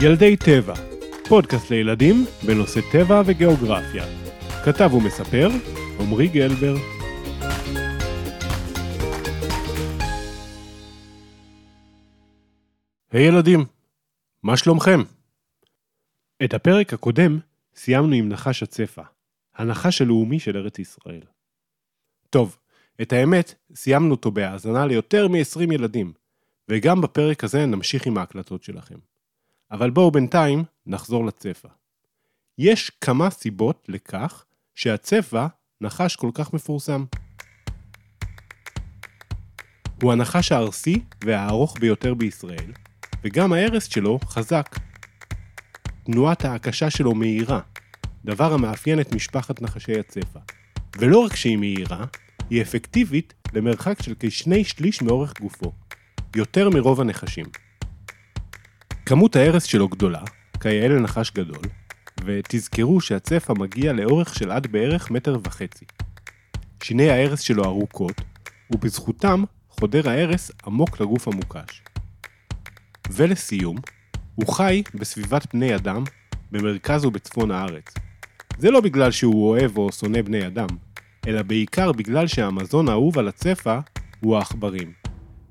ילדי טבע, פודקאסט לילדים בנושא טבע וגיאוגרפיה. כתב ומספר, עמרי גלבר. היי hey, ילדים, מה שלומכם? את הפרק הקודם סיימנו עם נחש הצפה, הנחש הלאומי של ארץ ישראל. טוב, את האמת, סיימנו אותו בהאזנה ליותר מ-20 ילדים, וגם בפרק הזה נמשיך עם ההקלטות שלכם. אבל בואו בינתיים נחזור לצבע. יש כמה סיבות לכך שהצבע נחש כל כך מפורסם. הוא הנחש הארסי והארוך ביותר בישראל, וגם ההרס שלו חזק. תנועת ההקשה שלו מהירה, דבר המאפיין את משפחת נחשי הצבע. ולא רק שהיא מהירה, היא אפקטיבית למרחק של כשני שליש מאורך גופו, יותר מרוב הנחשים. כמות ההרס שלו גדולה, כיאה לנחש גדול, ותזכרו שהצפה מגיע לאורך של עד בערך מטר וחצי. שיני ההרס שלו ארוכות, ובזכותם חודר ההרס עמוק לגוף המוקש. ולסיום, הוא חי בסביבת בני אדם במרכז ובצפון הארץ. זה לא בגלל שהוא אוהב או שונא בני אדם, אלא בעיקר בגלל שהמזון האהוב על הצפה הוא העכברים.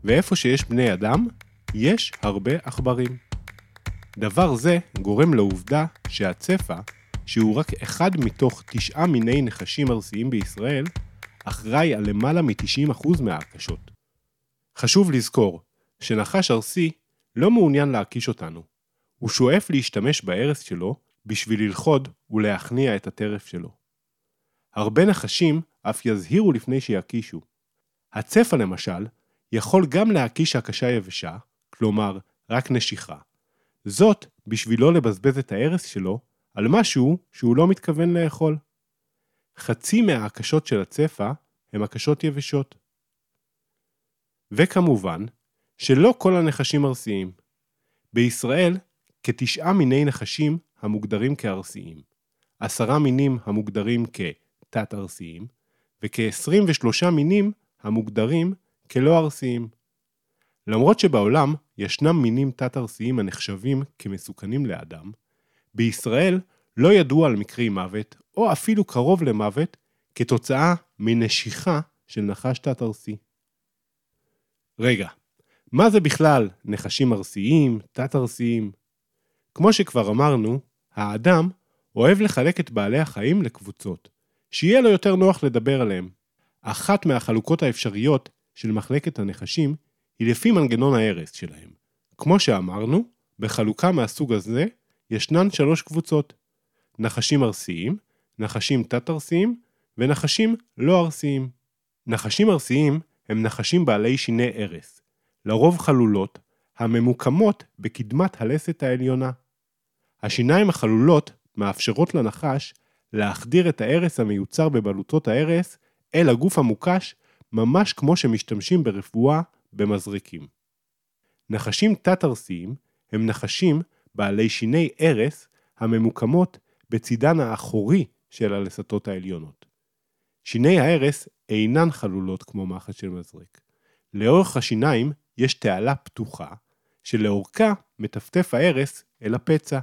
ואיפה שיש בני אדם, יש הרבה עכברים. דבר זה גורם לעובדה שהצפה, שהוא רק אחד מתוך תשעה מיני נחשים ארסיים בישראל, אחראי על למעלה מ-90% מההקשות. חשוב לזכור שנחש ארסי לא מעוניין להקיש אותנו. הוא שואף להשתמש בהרס שלו בשביל ללכוד ולהכניע את הטרף שלו. הרבה נחשים אף יזהירו לפני שיקישו. הצפה למשל, יכול גם להקיש הקשה יבשה, כלומר, רק נשיכה, זאת בשביל לא לבזבז את ההרס שלו על משהו שהוא לא מתכוון לאכול. חצי מההקשות של הצפה הם הקשות יבשות. וכמובן, שלא כל הנחשים ארסיים. בישראל, כתשעה מיני נחשים המוגדרים כארסיים, עשרה מינים המוגדרים כתת-ארסיים, וכ-23 מינים המוגדרים כלא ארסיים. למרות שבעולם ישנם מינים תת-ארסיים הנחשבים כמסוכנים לאדם, בישראל לא ידוע על מקרי מוות, או אפילו קרוב למוות, כתוצאה מנשיכה של נחש תת-ארסי. רגע, מה זה בכלל נחשים ארסיים, תת-ארסיים? כמו שכבר אמרנו, האדם אוהב לחלק את בעלי החיים לקבוצות, שיהיה לו יותר נוח לדבר עליהם. אחת מהחלוקות האפשריות של מחלקת הנחשים היא לפי מנגנון ההרס שלהם. כמו שאמרנו, בחלוקה מהסוג הזה ישנן שלוש קבוצות נחשים ארסיים, נחשים תת-ארסיים ונחשים לא ארסיים. נחשים ארסיים הם נחשים בעלי שיני ארס, לרוב חלולות, הממוקמות בקדמת הלסת העליונה. השיניים החלולות מאפשרות לנחש להחדיר את הארס המיוצר בבלוטות הארס אל הגוף המוקש ממש כמו שמשתמשים ברפואה במזרקים. נחשים תת-ארסיים הם נחשים בעלי שיני ארס הממוקמות בצידן האחורי של הלסתות העליונות. שיני הארס אינן חלולות כמו מחט של מזרק. לאורך השיניים יש תעלה פתוחה, שלאורכה מטפטף הארס אל הפצע.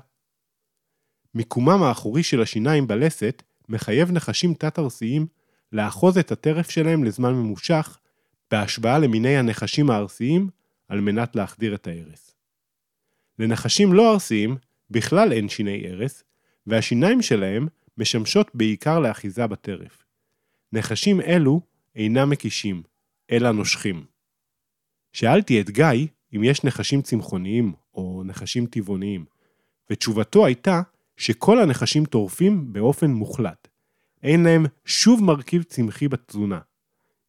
מיקומם האחורי של השיניים בלסת מחייב נחשים תת-ארסיים לאחוז את הטרף שלהם לזמן ממושך, בהשוואה למיני הנחשים הארסיים, על מנת להחדיר את ההרס. לנחשים לא ארסיים בכלל אין שיני ארס, והשיניים שלהם משמשות בעיקר לאחיזה בטרף. נחשים אלו אינם מקישים, אלא נושכים. שאלתי את גיא אם יש נחשים צמחוניים או נחשים טבעוניים, ותשובתו הייתה שכל הנחשים טורפים באופן מוחלט. אין להם שוב מרכיב צמחי בתזונה.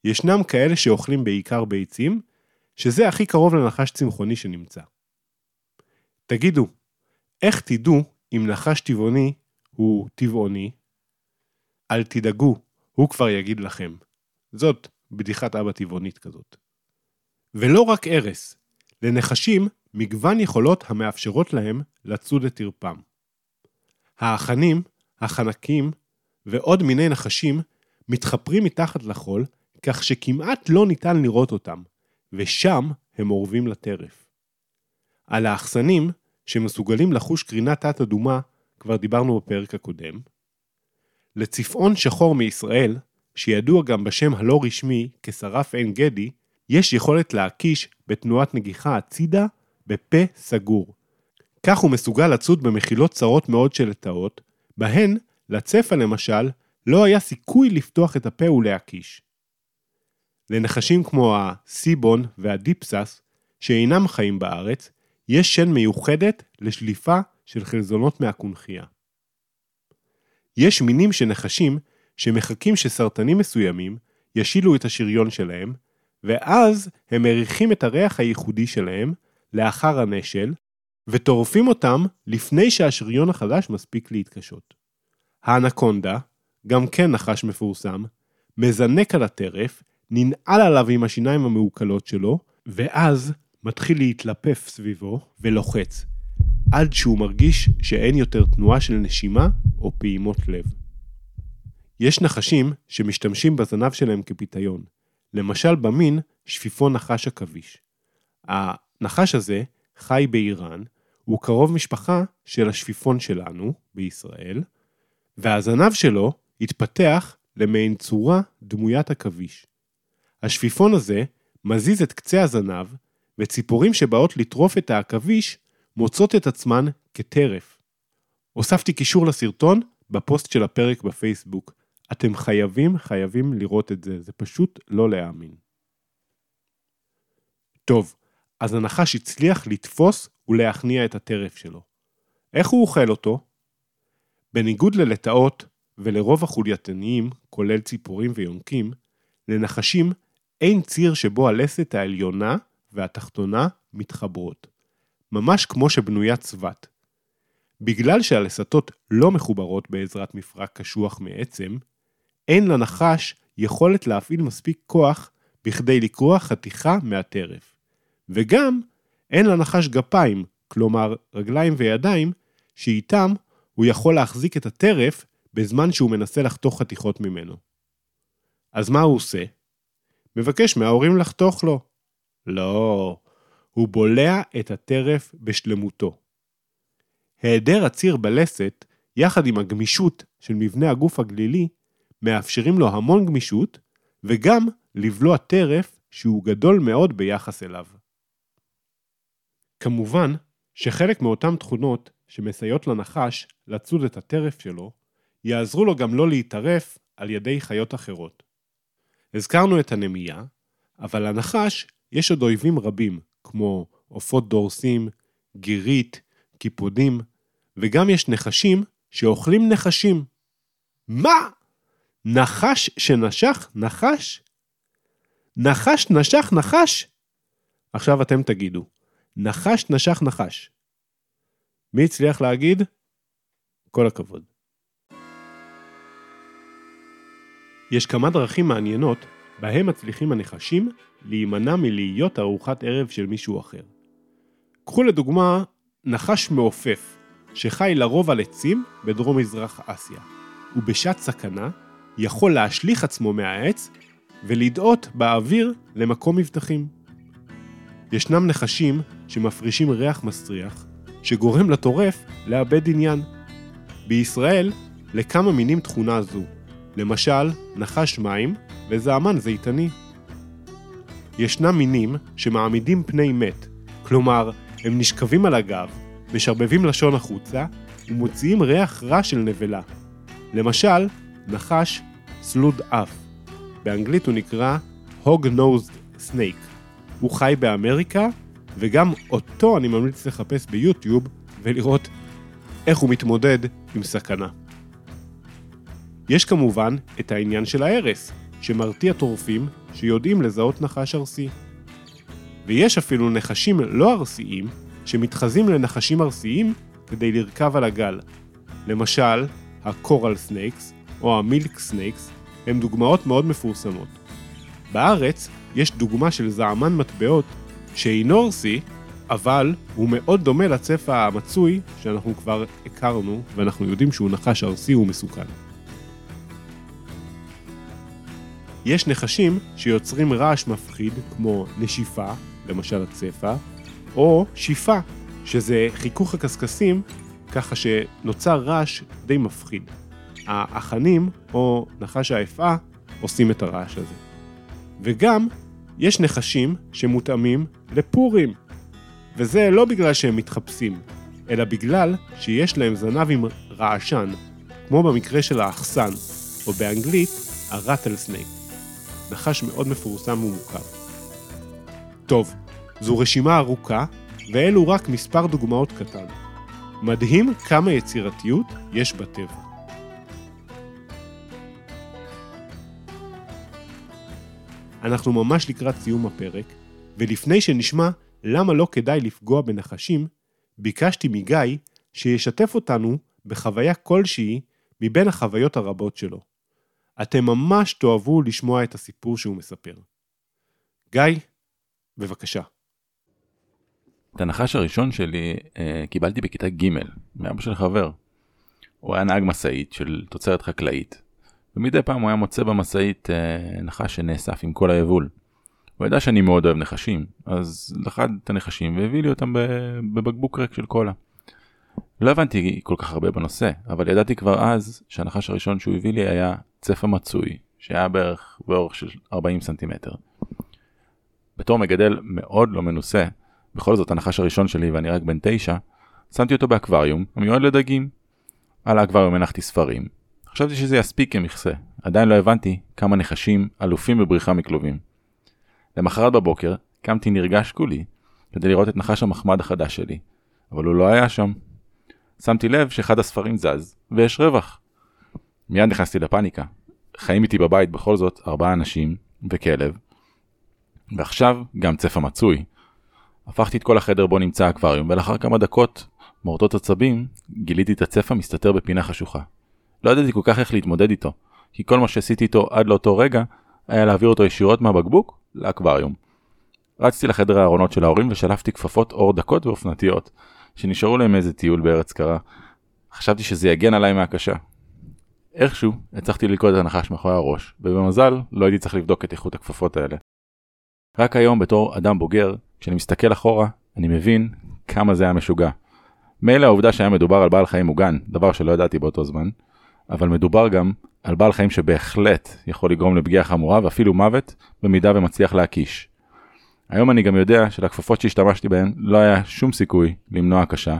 ישנם כאלה שאוכלים בעיקר ביצים, שזה הכי קרוב לנחש צמחוני שנמצא. תגידו, איך תדעו אם נחש טבעוני הוא טבעוני? אל תדאגו, הוא כבר יגיד לכם. זאת בדיחת אבא טבעונית כזאת. ולא רק ארס, לנחשים מגוון יכולות המאפשרות להם לצוד את טרפם. האחנים, החנקים ועוד מיני נחשים מתחפרים מתחת לחול, כך שכמעט לא ניתן לראות אותם, ושם הם אורבים לטרף. על האחסנים שמסוגלים לחוש קרינה תת-אדומה, כבר דיברנו בפרק הקודם. לצפעון שחור מישראל, שידוע גם בשם הלא רשמי כשרף עין גדי, יש יכולת להקיש בתנועת נגיחה הצידה בפה סגור. כך הוא מסוגל לצוד במחילות צרות מאוד של לטאות, בהן, לצפה למשל, לא היה סיכוי לפתוח את הפה ולהקיש. לנחשים כמו הסיבון והדיפסס, שאינם חיים בארץ, יש שן מיוחדת לשליפה של חלזונות מהקונכייה. יש מינים של נחשים שמחכים שסרטנים מסוימים ישילו את השריון שלהם, ואז הם מריחים את הריח הייחודי שלהם לאחר הנשל, וטורפים אותם לפני שהשריון החדש מספיק להתקשות. האנקונדה, גם כן נחש מפורסם, מזנק על הטרף, ננעל עליו עם השיניים המעוקלות שלו, ואז מתחיל להתלפף סביבו ולוחץ, עד שהוא מרגיש שאין יותר תנועה של נשימה או פעימות לב. יש נחשים שמשתמשים בזנב שלהם כפיתיון, למשל במין שפיפון נחש עכביש. הנחש הזה חי באיראן, הוא קרוב משפחה של השפיפון שלנו בישראל, והזנב שלו התפתח למעין צורה דמוית עכביש. השפיפון הזה מזיז את קצה הזנב, וציפורים שבאות לטרוף את העכביש מוצאות את עצמן כטרף. הוספתי קישור לסרטון בפוסט של הפרק בפייסבוק. אתם חייבים, חייבים לראות את זה, זה פשוט לא להאמין. טוב, אז הנחש הצליח לתפוס ולהכניע את הטרף שלו. איך הוא אוכל אותו? בניגוד ללטאות ולרוב החולייתניים, כולל ציפורים ויונקים, לנחשים אין ציר שבו הלסת העליונה והתחתונה מתחברות, ממש כמו שבנויה צבת. בגלל שהלסתות לא מחוברות בעזרת מפרק קשוח מעצם, אין לנחש יכולת להפעיל מספיק כוח בכדי לקרוע חתיכה מהטרף. וגם אין לנחש גפיים, כלומר רגליים וידיים, שאיתם הוא יכול להחזיק את הטרף בזמן שהוא מנסה לחתוך חתיכות ממנו. אז מה הוא עושה? מבקש מההורים לחתוך לו. לא, הוא בולע את הטרף בשלמותו. היעדר הציר בלסת, יחד עם הגמישות של מבנה הגוף הגלילי, מאפשרים לו המון גמישות, וגם לבלוע טרף שהוא גדול מאוד ביחס אליו. כמובן שחלק מאותן תכונות שמסייעות לנחש לצוד את הטרף שלו, יעזרו לו גם לא להיטרף על ידי חיות אחרות. הזכרנו את הנמייה, אבל לנחש יש עוד אויבים רבים, כמו עופות דורסים, גירית, קיפודים, וגם יש נחשים שאוכלים נחשים. מה? נחש שנשך נחש? נחש נשך נחש? עכשיו אתם תגידו, נחש נשך נחש. מי הצליח להגיד? כל הכבוד. יש כמה דרכים מעניינות בהם מצליחים הנחשים להימנע מלהיות ארוחת ערב של מישהו אחר. קחו לדוגמה נחש מעופף, שחי לרוב על עצים בדרום מזרח אסיה, ובשעת סכנה יכול להשליך עצמו מהעץ ולדאות באוויר למקום מבטחים. ישנם נחשים שמפרישים ריח מסריח, שגורם לטורף לאבד עניין. בישראל, לכמה מינים תכונה זו, למשל, נחש מים וזעמן זיתני. ישנם מינים שמעמידים פני מת, כלומר, הם נשכבים על הגב, משרבבים לשון החוצה ומוציאים ריח רע של נבלה. למשל, נחש סלוד אף. באנגלית הוא נקרא הוג נוזד סנייק. הוא חי באמריקה, וגם אותו אני ממליץ לחפש ביוטיוב ולראות איך הוא מתמודד עם סכנה. יש כמובן את העניין של ההרס, שמרתיע טורפים שיודעים לזהות נחש ארסי. ויש אפילו נחשים לא ארסיים שמתחזים לנחשים ארסיים כדי לרכב על הגל. למשל, ה coral snakes או ה milk snakes הם דוגמאות מאוד מפורסמות. בארץ יש דוגמה של זעמן מטבעות שאינו ארסי, אבל הוא מאוד דומה לצפע המצוי שאנחנו כבר הכרנו ואנחנו יודעים שהוא נחש ארסי ומסוכן. יש נחשים שיוצרים רעש מפחיד כמו נשיפה, למשל הצפע, או שיפה, שזה חיכוך הקשקשים ככה שנוצר רעש די מפחיד. האחנים, או נחש האפעה, עושים את הרעש הזה. וגם, יש נחשים שמותאמים לפורים. וזה לא בגלל שהם מתחפשים, אלא בגלל שיש להם זנב עם רעשן, כמו במקרה של האחסן, או באנגלית, הרטלסנייק. נחש מאוד מפורסם ומוכר. טוב, זו רשימה ארוכה, ואלו רק מספר דוגמאות קטן. מדהים כמה יצירתיות יש בטבע. אנחנו ממש לקראת סיום הפרק, ולפני שנשמע למה לא כדאי לפגוע בנחשים, ביקשתי מגיא שישתף אותנו בחוויה כלשהי מבין החוויות הרבות שלו. אתם ממש תאהבו לשמוע את הסיפור שהוא מספר. גיא, בבקשה. את הנחש הראשון שלי אה, קיבלתי בכיתה ג' מאבא של חבר. הוא היה נהג משאית של תוצרת חקלאית, ומדי פעם הוא היה מוצא במשאית אה, נחש שנאסף עם כל היבול. הוא ידע שאני מאוד אוהב נחשים, אז לחד את הנחשים והביא לי אותם בבקבוק ריק של קולה. לא הבנתי כל כך הרבה בנושא, אבל ידעתי כבר אז שהנחש הראשון שהוא הביא לי היה צפה מצוי, שהיה בערך באורך של 40 סנטימטר. בתור מגדל מאוד לא מנוסה, בכל זאת הנחש הראשון שלי ואני רק בן תשע, שמתי אותו באקווריום המיועד לדגים. על האקווריום הנחתי ספרים. חשבתי שזה יספיק כמכסה, עדיין לא הבנתי כמה נחשים אלופים בבריחה מכלובים. למחרת בבוקר קמתי נרגש כולי כדי לראות את נחש המחמד החדש שלי, אבל הוא לא היה שם. שמתי לב שאחד הספרים זז, ויש רווח. מיד נכנסתי לפאניקה. חיים איתי בבית בכל זאת ארבעה אנשים וכלב, ועכשיו גם צפה מצוי. הפכתי את כל החדר בו נמצא האקווריום, ולאחר כמה דקות מורטות עצבים, גיליתי את הצפה מסתתר בפינה חשוכה. לא ידעתי כל כך איך להתמודד איתו, כי כל מה שעשיתי איתו עד לאותו רגע, היה להעביר אותו ישירות מהבקבוק לאקווריום. רצתי לחדר הארונות של ההורים ושלפתי כפפות אור דקות ואופנתיות, שנשארו להם איזה טיול בארץ קרה. חשבתי שזה יגן עליי מהקשה. איכשהו הצלחתי ללכוד את הנחש מאחורי הראש, ובמזל לא הייתי צריך לבדוק את איכות הכפפות האלה. רק היום בתור אדם בוגר, כשאני מסתכל אחורה, אני מבין כמה זה היה משוגע. מילא העובדה שהיה מדובר על בעל חיים מוגן, דבר שלא ידעתי באותו זמן, אבל מדובר גם על בעל חיים שבהחלט יכול לגרום לפגיעה חמורה ואפילו מוות, במידה ומצליח להקיש. היום אני גם יודע שלכפפות שהשתמשתי בהן לא היה שום סיכוי למנוע קשה,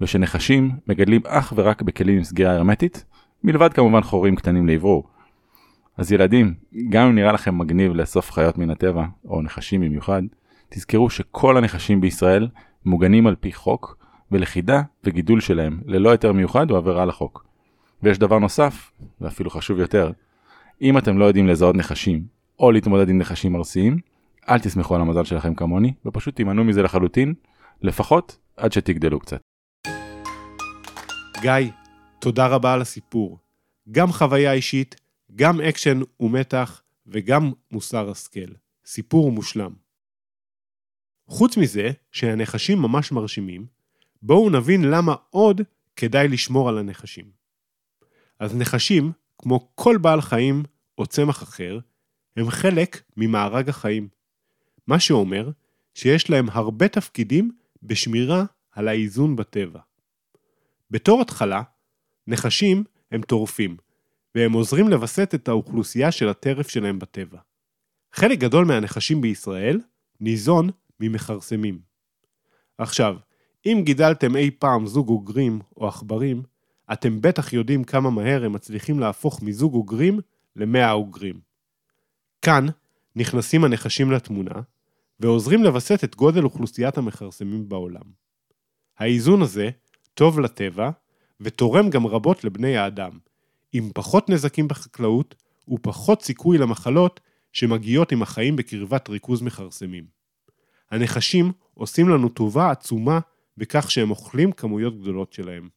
ושנחשים מגדלים אך ורק בכלים עם סגירה הרמטית, מלבד כמובן חורים קטנים לעברור. אז ילדים, גם אם נראה לכם מגניב לאסוף חיות מן הטבע, או נחשים במיוחד, תזכרו שכל הנחשים בישראל מוגנים על פי חוק, ולכידה וגידול שלהם ללא היתר מיוחד הוא עבירה לחוק. ויש דבר נוסף, ואפילו חשוב יותר, אם אתם לא יודעים לזהות נחשים, או להתמודד עם נחשים ארסיים, אל תסמכו על המזל שלכם כמוני, ופשוט תימנעו מזה לחלוטין, לפחות עד שתגדלו קצת. גיא, תודה רבה על הסיפור. גם חוויה אישית, גם אקשן ומתח, וגם מוסר השכל. סיפור מושלם. חוץ מזה, שהנחשים ממש מרשימים, בואו נבין למה עוד כדאי לשמור על הנחשים. אז נחשים, כמו כל בעל חיים או צמח אחר, הם חלק ממארג החיים. מה שאומר שיש להם הרבה תפקידים בשמירה על האיזון בטבע. בתור התחלה, נחשים הם טורפים, והם עוזרים לווסת את האוכלוסייה של הטרף שלהם בטבע. חלק גדול מהנחשים בישראל ניזון ממכרסמים. עכשיו, אם גידלתם אי פעם זוג אוגרים או עכברים, אתם בטח יודעים כמה מהר הם מצליחים להפוך מזוג אוגרים למאה אוגרים. כאן נכנסים הנחשים לתמונה, ועוזרים לווסת את גודל אוכלוסיית המכרסמים בעולם. האיזון הזה טוב לטבע, ותורם גם רבות לבני האדם, עם פחות נזקים בחקלאות ופחות סיכוי למחלות שמגיעות עם החיים בקרבת ריכוז מכרסמים. הנחשים עושים לנו טובה עצומה בכך שהם אוכלים כמויות גדולות שלהם.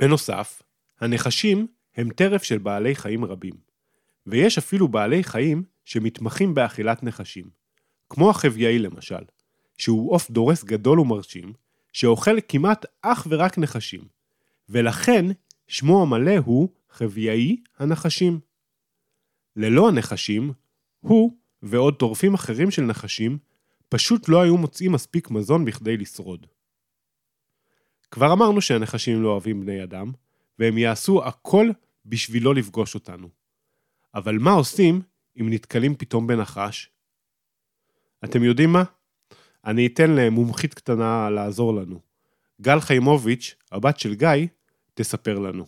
בנוסף, הנחשים הם טרף של בעלי חיים רבים, ויש אפילו בעלי חיים שמתמחים באכילת נחשים, כמו החביאי למשל, שהוא עוף דורס גדול ומרשים, שאוכל כמעט אך ורק נחשים, ולכן שמו המלא הוא חביאי הנחשים. ללא הנחשים, הוא ועוד טורפים אחרים של נחשים פשוט לא היו מוצאים מספיק מזון בכדי לשרוד. כבר אמרנו שהנחשים לא אוהבים בני אדם, והם יעשו הכל בשביל לא לפגוש אותנו. אבל מה עושים אם נתקלים פתאום בנחש? אתם יודעים מה? אני אתן למומחית קטנה לעזור לנו. גל חיימוביץ', הבת של גיא, תספר לנו.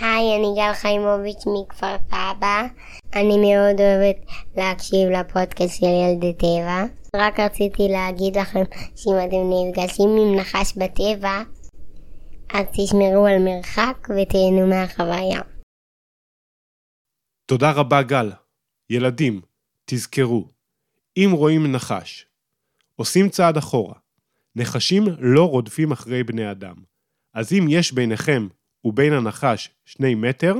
היי, אני גל חיימוביץ' מכפר סבא. אני מאוד אוהבת להקשיב לפודקאסט של ילדי טבע. רק רציתי להגיד לכם שאם אתם נפגשים עם נחש בטבע, אז תשמרו על מרחק ותהנו מהחוויה. תודה רבה, גל. ילדים, תזכרו, אם רואים נחש, עושים צעד אחורה. נחשים לא רודפים אחרי בני אדם. אז אם יש ביניכם ובין הנחש שני מטר,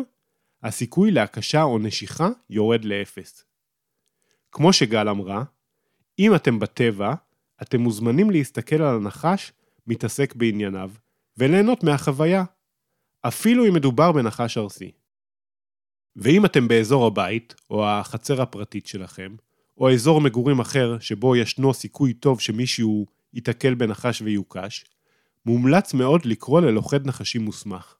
הסיכוי להקשה או נשיכה יורד לאפס. כמו שגל אמרה, אם אתם בטבע, אתם מוזמנים להסתכל על הנחש מתעסק בענייניו, וליהנות מהחוויה, אפילו אם מדובר בנחש ארסי. ואם אתם באזור הבית, או החצר הפרטית שלכם, או אזור מגורים אחר שבו ישנו סיכוי טוב שמישהו ייתקל בנחש ויוקש, מומלץ מאוד לקרוא ללוכד נחשים מוסמך.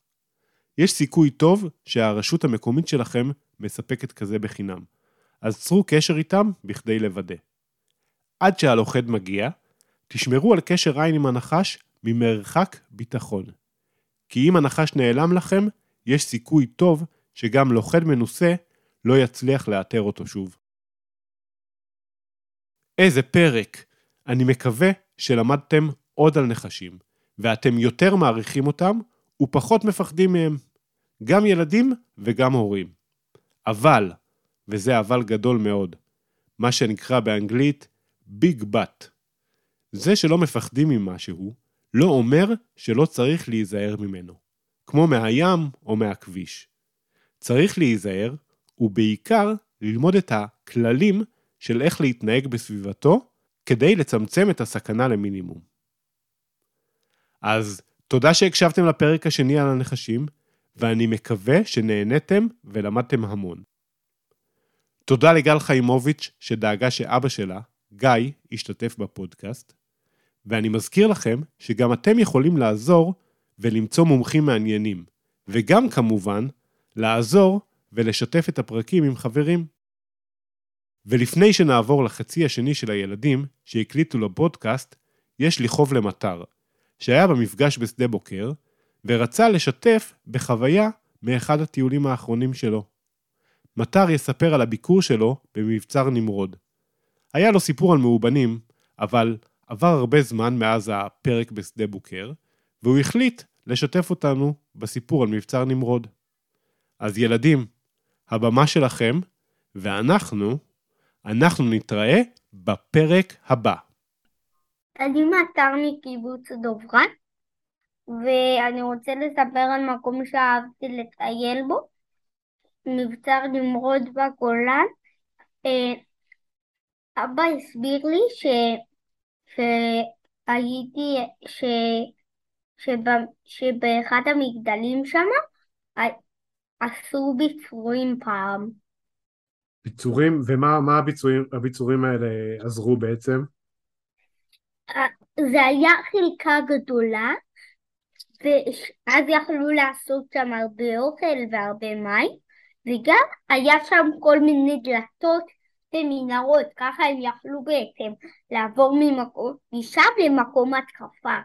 יש סיכוי טוב שהרשות המקומית שלכם מספקת כזה בחינם, אז צרו קשר איתם בכדי לוודא. עד שהלוכד מגיע, תשמרו על קשר עין עם הנחש ממרחק ביטחון. כי אם הנחש נעלם לכם, יש סיכוי טוב שגם לוכד מנוסה לא יצליח לאתר אותו שוב. איזה פרק! אני מקווה שלמדתם עוד על נחשים, ואתם יותר מעריכים אותם ופחות מפחדים מהם. גם ילדים וגם הורים. אבל, וזה אבל גדול מאוד, מה שנקרא באנגלית ביג בת. זה שלא מפחדים ממשהו, לא אומר שלא צריך להיזהר ממנו, כמו מהים או מהכביש. צריך להיזהר, ובעיקר ללמוד את הכללים של איך להתנהג בסביבתו, כדי לצמצם את הסכנה למינימום. אז תודה שהקשבתם לפרק השני על הנחשים, ואני מקווה שנהניתם ולמדתם המון. תודה לגל חיימוביץ' שדאגה שאבא שלה, גיא, ישתתף בפודקאסט, ואני מזכיר לכם שגם אתם יכולים לעזור ולמצוא מומחים מעניינים, וגם כמובן, לעזור ולשתף את הפרקים עם חברים. ולפני שנעבור לחצי השני של הילדים שהקליטו לפודקאסט, יש לי חוב למטר, שהיה במפגש בשדה בוקר, ורצה לשתף בחוויה מאחד הטיולים האחרונים שלו. מטר יספר על הביקור שלו במבצר נמרוד. היה לו סיפור על מאובנים, אבל עבר הרבה זמן מאז הפרק בשדה בוקר, והוא החליט לשתף אותנו בסיפור על מבצר נמרוד. אז ילדים, הבמה שלכם, ואנחנו, אנחנו נתראה בפרק הבא. אני מטר מקיבוץ דוברת, ואני רוצה לספר על מקום שאהבתי לטייל בו, מבצר נמרוד בגולן. אה, אבא הסביר לי ש... שהייתי, ש... שב... שבאחד המגדלים שם עשו ביצורים פעם. ביצורים? ומה הביצורים, הביצורים האלה עזרו בעצם? זה היה חלקה גדולה, ואז יכלו לעשות שם הרבה אוכל והרבה מים, וגם היה שם כל מיני דלתות ומנהרות, ככה הם יכלו בעצם לעבור ממקום, משם למקום התקפה.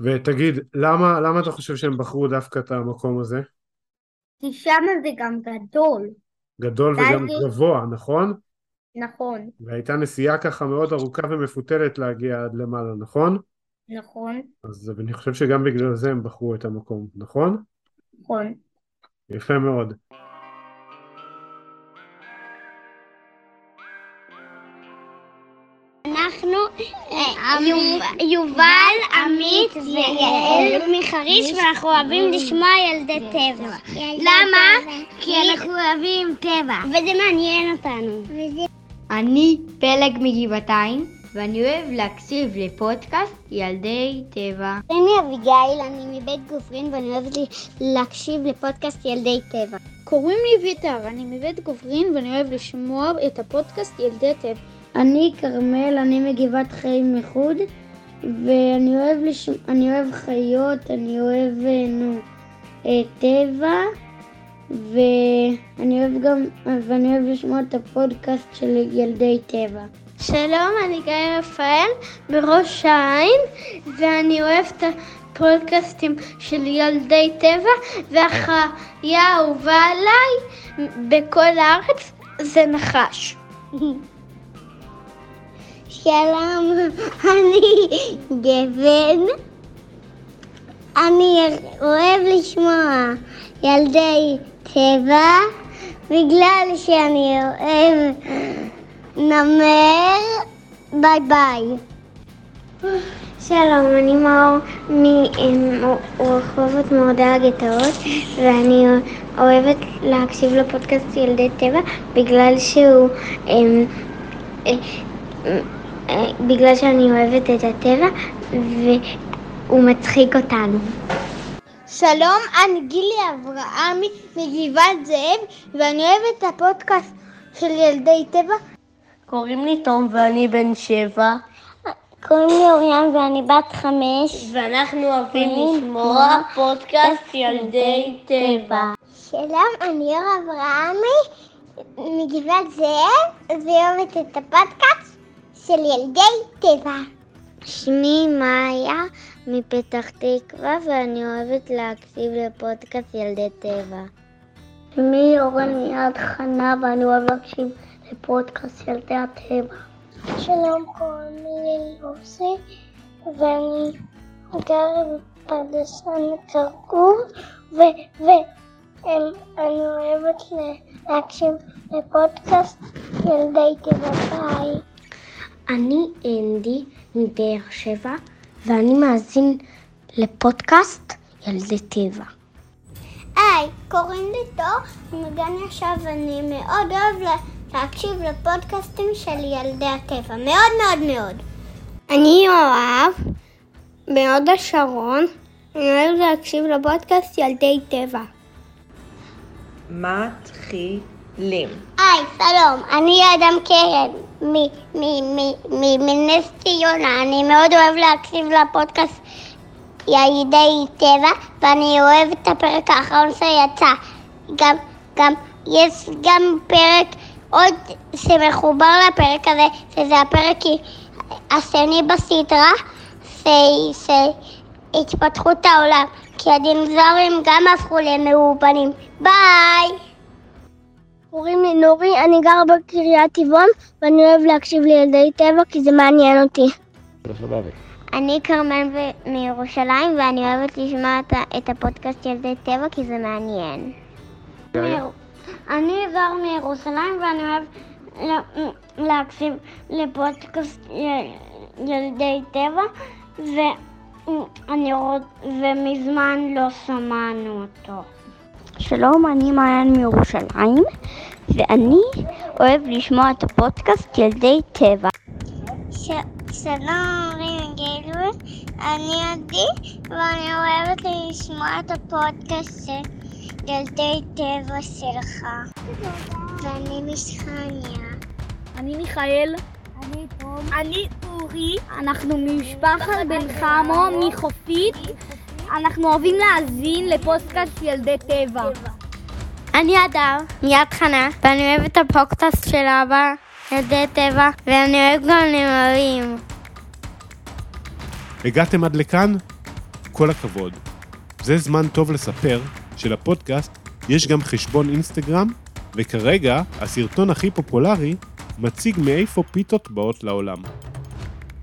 ותגיד, למה, למה אתה חושב שהם בחרו דווקא את המקום הזה? כי שם זה גם גדול. גדול וגם זה... גבוה, נכון? נכון. והייתה נסיעה ככה מאוד ארוכה ומפותלת להגיע עד למעלה, נכון? נכון. אז אני חושב שגם בגלל זה הם בחרו את המקום, נכון? נכון. יפה מאוד. יובל, עמית ויעל מחריש ואנחנו אוהבים לשמוע ילדי טבע. למה? כי אנחנו אוהבים טבע. וזה מעניין אותנו. אני פלג מגבעתיים ואני אוהב להקשיב לפודקאסט ילדי טבע. אני אביגיל, אני מבית גוברין ואני אוהבת להקשיב לפודקאסט ילדי טבע. קוראים לי ויטר, אני מבית גוברין ואני אוהב לשמוע את הפודקאסט ילדי טבע. אני כרמל, אני מגבעת חיים מחוד, ואני אוהב, לש... אני אוהב חיות, אני אוהב אה, נו, אה, טבע, ואני אוהב גם, ואני אוהב לשמוע את הפודקאסט של ילדי טבע. שלום, אני גיא רפאל בראש העין, ואני אוהב את הפודקאסטים של ילדי טבע, והחיה האהובה עליי בכל הארץ זה נחש. שלום, אני גבן. אני אוהב לשמוע ילדי טבע בגלל שאני אוהב נמר. ביי ביי. שלום, אני מאור מרחובות מורדי הגטאות ואני אוהבת להקשיב לפודקאסט ילדי טבע בגלל שהוא... בגלל שאני אוהבת את הטבע והוא מצחיק אותנו. שלום, אני גילי אברהמי מגבעת זאב, ואני אוהבת את הפודקאסט של ילדי טבע. קוראים לי תום ואני בן שבע, קוראים לי אוריאן ואני בת חמש. ואנחנו אוהבים לשמוע פודקאסט ילדי טבע. שלום, אני אור אברהמי מגבעת זאב, ואוהבת את הפודקאסט של ילדי טבע. שמי מאיה מפתח תקווה, ואני אוהבת להקשיב לפודקאסט ילדי טבע. שמי אורן מיד חנה ואני אוהב להקשיב לפודקאסט ילדי הטבע. שלום, קוראים לי יוסי ואני גר בפרדס כרכור ואני אוהבת להקשיב לפודקאסט ילדי טבע ביי. אני אנדי מבאר שבע, ואני מאזין לפודקאסט ילדי טבע. היי, קוראים לי תור מגן ישר ואני מאוד אוהב לה- להקשיב לפודקאסטים של ילדי הטבע. מאוד מאוד מאוד. אני יואב, מהוד השרון, אני אוהב להקשיב לפודקאסט ילדי טבע. מתחילים. היי, שלום, אני אדם קרן מנס ציונה. אני מאוד אוהב להקשיב לפודקאסט ילדי טבע, ואני אוהב את הפרק האחרון שיצא. גם, גם, יש גם פרק עוד שמחובר לפרק הזה, שזה הפרק השני בסדרה, שהתפתחות העולם. כי הדינוזאורים גם הפכו למאובנים. ביי! קוראים לי נורי, אני גר בקריית טבעון ואני אוהב להקשיב לילדי טבע כי זה מעניין אותי. אני כרמל מירושלים ואני אוהבת לשמוע את, הפודקאסט ילדי טבע כי זה מעניין. אני גר מירושלים ואני אוהב להקשיב לפודקאסט ילדי טבע ואני רוצ... ומזמן לא שמענו אותו. שלום, אני מעיין מירושלים, ואני אוהב לשמוע את הפודקאסט ילדי טבע. ש... שלום, רים גלוי, אני עדי, ואני אוהבת לשמוע את הפודקאסט של ילדי טבע שלך. ואני משחניה. אני מיכאל. אני תום. אני אורי. אנחנו ממשפחת בן חמו מחופית. אנחנו אוהבים להאזין לפודקאסט ילדי טבע. אני אדר, מיד חנה, ואני אוהב את הפודקאסט של אבא, ילדי טבע, ואני אוהב גם נמרים. הגעתם עד לכאן? כל הכבוד. זה זמן טוב לספר שלפודקאסט יש גם חשבון אינסטגרם, וכרגע הסרטון הכי פופולרי מציג מאיפה פיתות באות לעולם.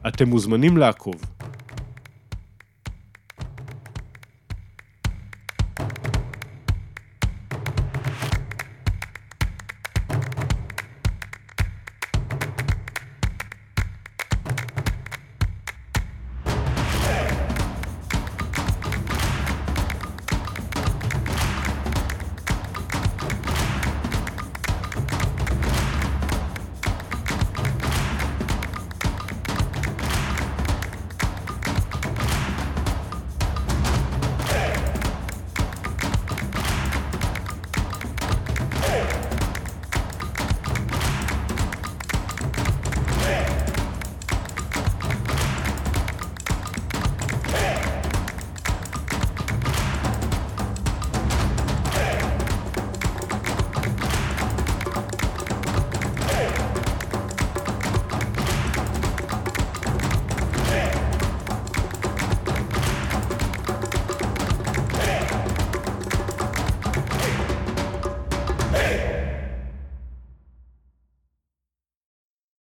אתם מוזמנים לעקוב.